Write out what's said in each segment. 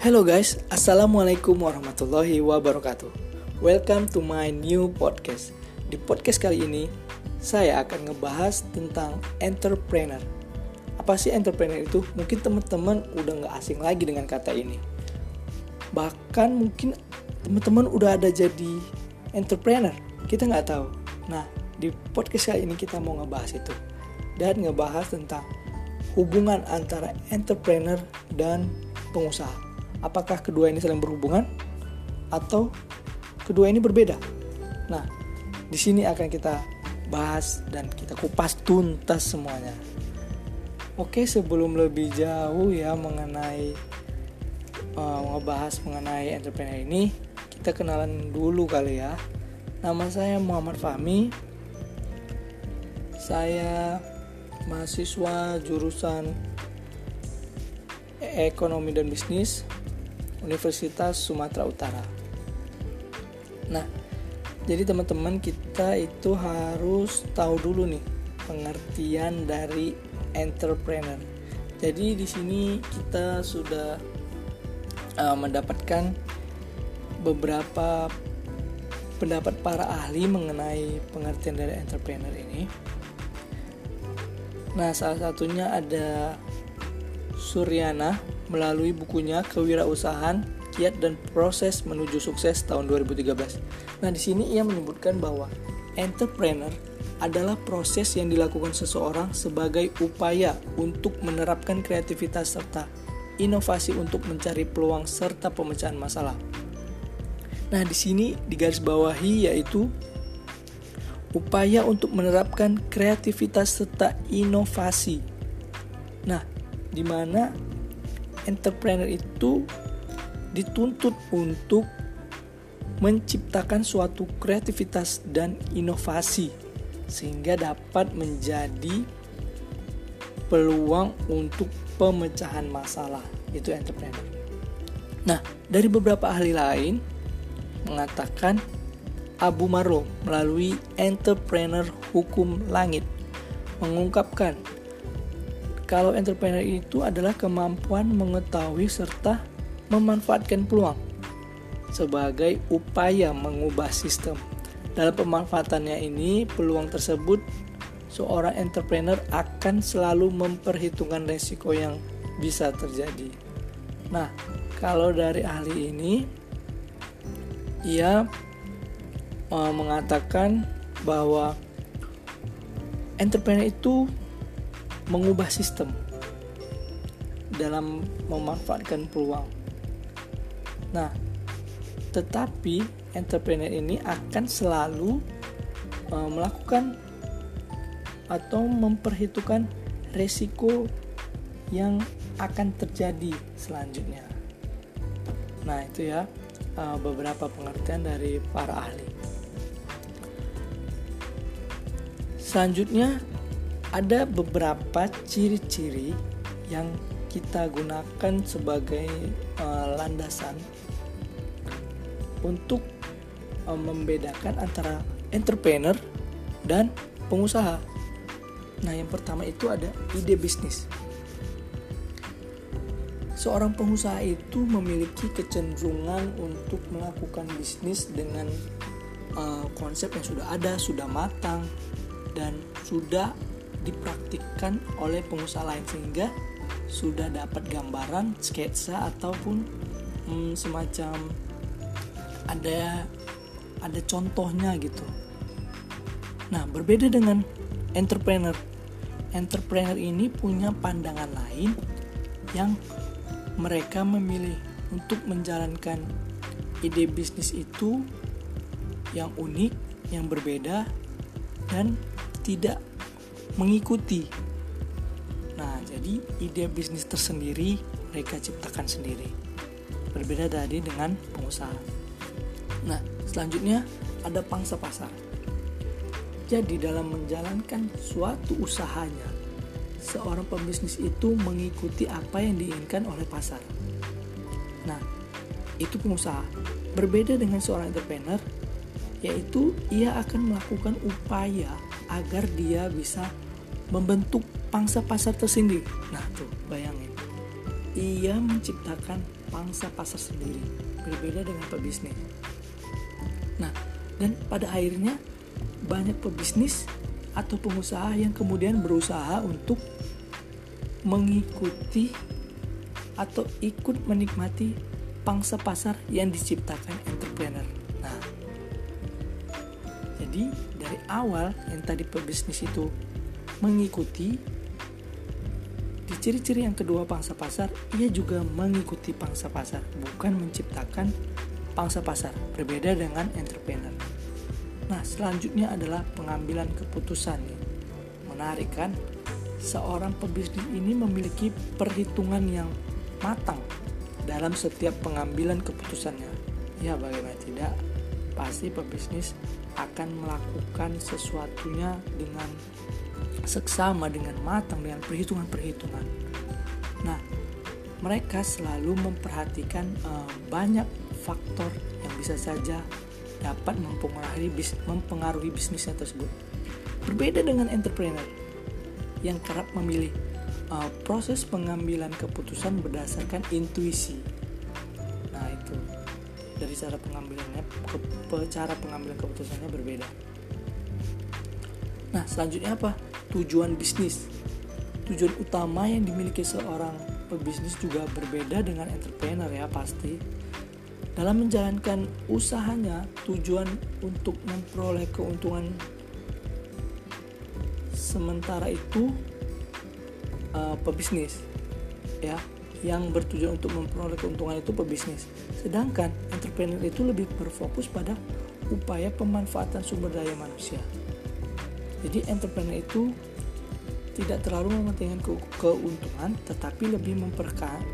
Hello guys, Assalamualaikum warahmatullahi wabarakatuh. Welcome to my new podcast. Di podcast kali ini, saya akan ngebahas tentang entrepreneur. Apa sih entrepreneur itu? Mungkin teman-teman udah nggak asing lagi dengan kata ini. Bahkan mungkin teman-teman udah ada jadi entrepreneur. Kita nggak tahu. Nah, di podcast kali ini kita mau ngebahas itu. Dan ngebahas tentang hubungan antara entrepreneur dan pengusaha apakah kedua ini saling berhubungan atau kedua ini berbeda. Nah, di sini akan kita bahas dan kita kupas tuntas semuanya. Oke, sebelum lebih jauh ya mengenai uh, ngebahas mengenai entrepreneur ini, kita kenalan dulu kali ya. Nama saya Muhammad Fahmi. Saya mahasiswa jurusan Ekonomi dan Bisnis Universitas Sumatera Utara. Nah, jadi teman-teman kita itu harus tahu dulu nih pengertian dari entrepreneur. Jadi di sini kita sudah uh, mendapatkan beberapa pendapat para ahli mengenai pengertian dari entrepreneur ini. Nah, salah satunya ada Suryana melalui bukunya Kewirausahaan, Kiat dan Proses Menuju Sukses tahun 2013. Nah, di sini ia menyebutkan bahwa entrepreneur adalah proses yang dilakukan seseorang sebagai upaya untuk menerapkan kreativitas serta inovasi untuk mencari peluang serta pemecahan masalah. Nah, di sini di garis bawahi yaitu upaya untuk menerapkan kreativitas serta inovasi. Nah, di mana entrepreneur itu dituntut untuk menciptakan suatu kreativitas dan inovasi sehingga dapat menjadi peluang untuk pemecahan masalah itu entrepreneur. Nah, dari beberapa ahli lain mengatakan Abu Marlo melalui entrepreneur hukum langit mengungkapkan kalau entrepreneur itu adalah kemampuan mengetahui serta memanfaatkan peluang sebagai upaya mengubah sistem. Dalam pemanfaatannya ini, peluang tersebut seorang entrepreneur akan selalu memperhitungkan resiko yang bisa terjadi. Nah, kalau dari ahli ini ia uh, mengatakan bahwa entrepreneur itu mengubah sistem dalam memanfaatkan peluang. Nah, tetapi entrepreneur ini akan selalu uh, melakukan atau memperhitungkan resiko yang akan terjadi selanjutnya. Nah, itu ya uh, beberapa pengertian dari para ahli. Selanjutnya ada beberapa ciri-ciri yang kita gunakan sebagai uh, landasan untuk uh, membedakan antara entrepreneur dan pengusaha. Nah, yang pertama itu ada ide bisnis. Seorang pengusaha itu memiliki kecenderungan untuk melakukan bisnis dengan uh, konsep yang sudah ada, sudah matang, dan sudah dipraktikkan oleh pengusaha lain sehingga sudah dapat gambaran sketsa ataupun hmm, semacam ada ada contohnya gitu. Nah, berbeda dengan entrepreneur. Entrepreneur ini punya pandangan lain yang mereka memilih untuk menjalankan ide bisnis itu yang unik, yang berbeda dan tidak mengikuti. Nah, jadi ide bisnis tersendiri mereka ciptakan sendiri. Berbeda tadi dengan pengusaha. Nah, selanjutnya ada pangsa pasar. Jadi dalam menjalankan suatu usahanya, seorang pembisnis itu mengikuti apa yang diinginkan oleh pasar. Nah, itu pengusaha. Berbeda dengan seorang entrepreneur, yaitu ia akan melakukan upaya agar dia bisa membentuk pangsa pasar tersendiri. Nah, tuh bayangin. Ia menciptakan pangsa pasar sendiri, berbeda dengan pebisnis. Nah, dan pada akhirnya banyak pebisnis atau pengusaha yang kemudian berusaha untuk mengikuti atau ikut menikmati pangsa pasar yang diciptakan entrepreneur. Nah, jadi dari awal yang tadi pebisnis itu mengikuti di ciri-ciri yang kedua pangsa pasar, ia juga mengikuti pangsa pasar, bukan menciptakan pangsa pasar, berbeda dengan entrepreneur. Nah, selanjutnya adalah pengambilan keputusan. Menarik kan? Seorang pebisnis ini memiliki perhitungan yang matang dalam setiap pengambilan keputusannya. Ya, bagaimana tidak? Pasti pebisnis akan melakukan sesuatunya dengan seksama, dengan matang, dengan perhitungan-perhitungan. Nah, mereka selalu memperhatikan uh, banyak faktor yang bisa saja dapat mempengaruhi, bis, mempengaruhi bisnisnya tersebut. Berbeda dengan entrepreneur yang kerap memilih uh, proses pengambilan keputusan berdasarkan intuisi. Nah itu dari cara pengambilannya, ke, cara pengambilan keputusannya berbeda. Nah selanjutnya apa? Tujuan bisnis. Tujuan utama yang dimiliki seorang pebisnis juga berbeda dengan entrepreneur ya pasti. Dalam menjalankan usahanya, tujuan untuk memperoleh keuntungan sementara itu uh, pebisnis ya yang bertujuan untuk memperoleh keuntungan itu pebisnis sedangkan entrepreneur itu lebih berfokus pada upaya pemanfaatan sumber daya manusia jadi entrepreneur itu tidak terlalu mementingkan ke keuntungan tetapi lebih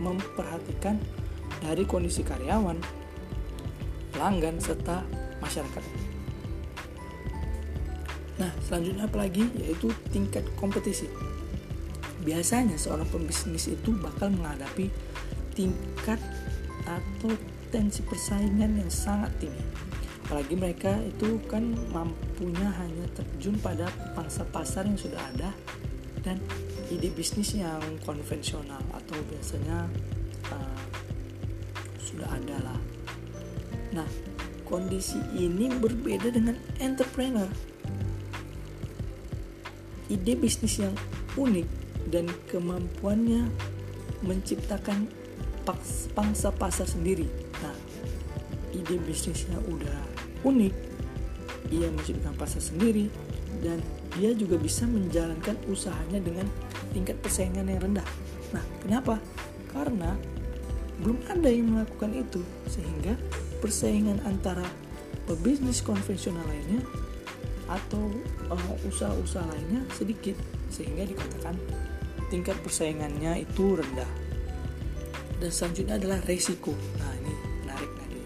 memperhatikan dari kondisi karyawan pelanggan serta masyarakat. Nah selanjutnya apalagi yaitu tingkat kompetisi. Biasanya seorang pembisnis itu bakal menghadapi tingkat atau tensi persaingan yang sangat tinggi. Apalagi mereka itu kan mampunya hanya terjun pada pangsa pasar yang sudah ada dan ide bisnis yang konvensional atau biasanya uh, sudah ada lah. Nah, kondisi ini berbeda dengan entrepreneur. Ide bisnis yang unik dan kemampuannya menciptakan pangsa pasar sendiri. Nah, ide bisnisnya udah unik, ia menciptakan pasar sendiri dan dia juga bisa menjalankan usahanya dengan tingkat persaingan yang rendah. Nah, kenapa? Karena belum ada yang melakukan itu sehingga persaingan antara pebisnis konvensional lainnya atau uh, usaha-usaha lainnya sedikit sehingga dikatakan tingkat persaingannya itu rendah. Dan selanjutnya adalah resiko. Nah ini menarik tadi.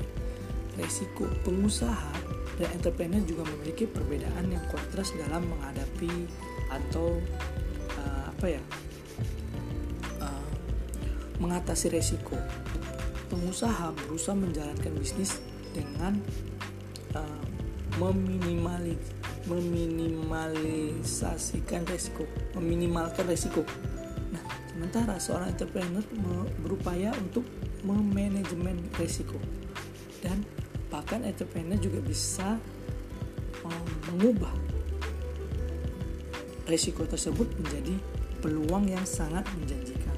Resiko pengusaha dan entrepreneur juga memiliki perbedaan yang kontras dalam menghadapi atau uh, apa ya uh, mengatasi resiko. Pengusaha berusaha menjalankan bisnis dengan uh, meminimalis meminimalisasikan resiko, meminimalkan resiko Sementara seorang entrepreneur berupaya untuk memanajemen risiko dan bahkan entrepreneur juga bisa um, mengubah risiko tersebut menjadi peluang yang sangat menjanjikan.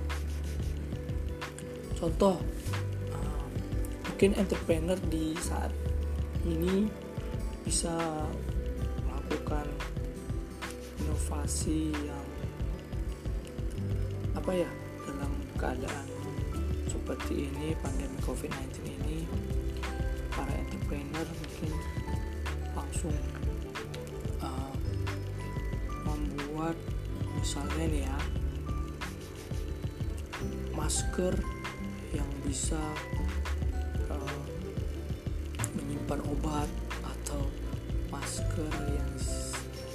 Contoh, um, mungkin entrepreneur di saat ini bisa melakukan inovasi yang apa ya dalam keadaan seperti ini pandemi COVID-19 ini para entrepreneur mungkin langsung uh, membuat misalnya nih ya masker yang bisa uh, menyimpan obat atau masker yang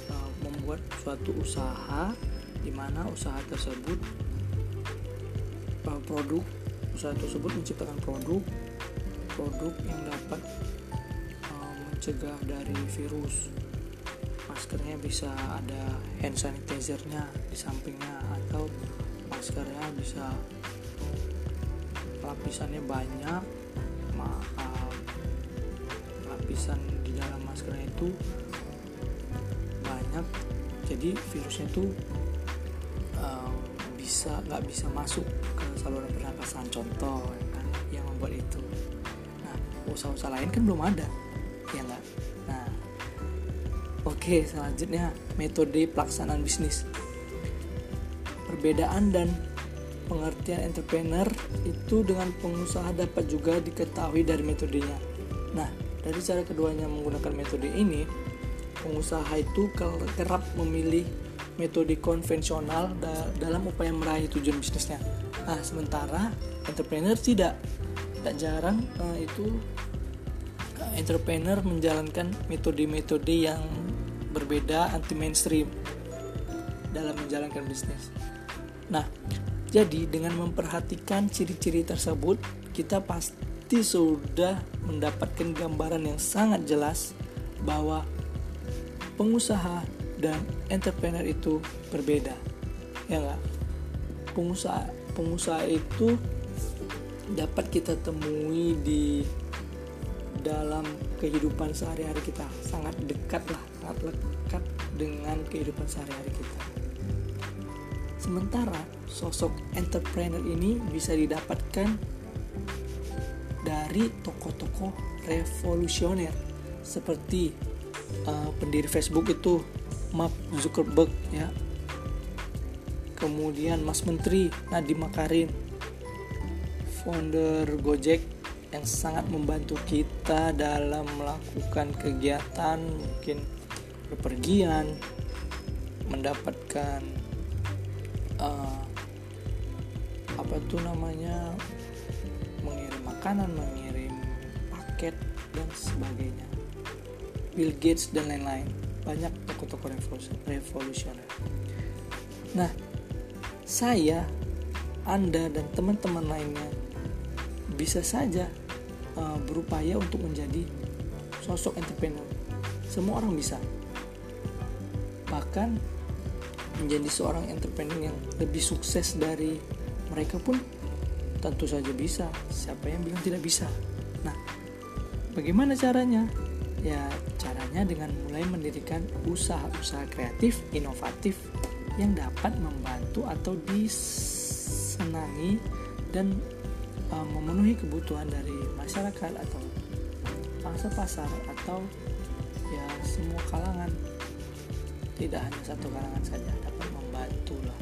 uh, membuat suatu usaha di mana usaha tersebut produk usaha tersebut menciptakan produk produk yang dapat uh, mencegah dari virus. Maskernya bisa ada hand sanitizernya di sampingnya atau maskernya bisa lapisannya banyak maaf lapisan di dalam maskernya itu banyak. Jadi virusnya tuh uh, bisa nggak bisa masuk ke saluran pernapasan contoh ya kan yang membuat itu nah usaha-usaha lain kan belum ada ya nggak nah oke selanjutnya metode pelaksanaan bisnis perbedaan dan pengertian entrepreneur itu dengan pengusaha dapat juga diketahui dari metodenya. Nah, dari cara keduanya menggunakan metode ini, pengusaha itu kerap memilih metode konvensional da dalam upaya meraih tujuan bisnisnya. Nah, sementara entrepreneur tidak. Tak jarang uh, itu uh, entrepreneur menjalankan metode-metode yang berbeda anti mainstream dalam menjalankan bisnis. Nah, jadi dengan memperhatikan ciri-ciri tersebut, kita pasti sudah mendapatkan gambaran yang sangat jelas bahwa pengusaha dan entrepreneur itu berbeda. Ya enggak? Pengusaha pengusaha itu dapat kita temui di dalam kehidupan sehari-hari kita sangat dekat lah sangat dekat dengan kehidupan sehari-hari kita Sementara sosok entrepreneur ini bisa didapatkan dari tokoh-tokoh revolusioner seperti uh, pendiri Facebook itu Mark Zuckerberg ya. Kemudian Mas Menteri Nadiem Makarim, founder Gojek yang sangat membantu kita dalam melakukan kegiatan mungkin bepergian, mendapatkan uh, apa tuh namanya mengirim makanan, mengirim paket dan sebagainya. Bill Gates dan lain-lain banyak tokoh-tokoh revolusioner. Nah, saya, Anda dan teman-teman lainnya bisa saja uh, berupaya untuk menjadi sosok entrepreneur. Semua orang bisa. Bahkan menjadi seorang entrepreneur yang lebih sukses dari mereka pun tentu saja bisa. Siapa yang bilang tidak bisa? Nah, bagaimana caranya? Ya, caranya dengan mulai mendirikan usaha-usaha kreatif, inovatif yang dapat membantu atau disenangi dan uh, memenuhi kebutuhan dari masyarakat atau pangsa pasar atau ya semua kalangan. Tidak hanya satu kalangan saja dapat membantu lah.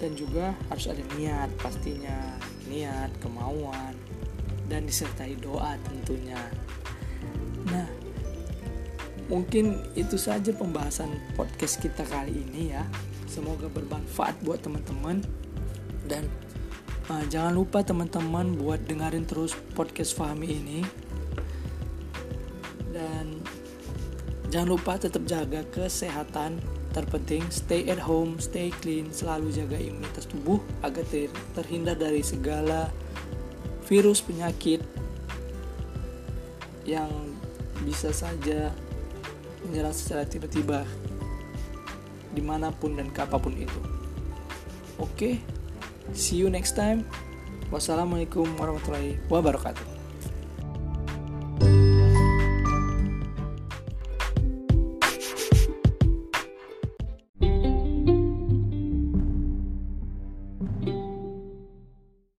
Dan juga harus ada niat pastinya. Niat kemauan dan disertai doa tentunya. Nah mungkin itu saja pembahasan podcast kita kali ini ya. Semoga bermanfaat buat teman-teman. Dan uh, jangan lupa teman-teman buat dengerin terus podcast Fahmi ini. Dan Jangan lupa tetap jaga kesehatan. Terpenting. Stay at home, stay clean, selalu jaga imunitas tubuh agar ter terhindar dari segala virus penyakit yang bisa saja menyerang secara tiba-tiba di mana pun dan kapan pun itu. Oke, okay, see you next time. Wassalamualaikum warahmatullahi wabarakatuh.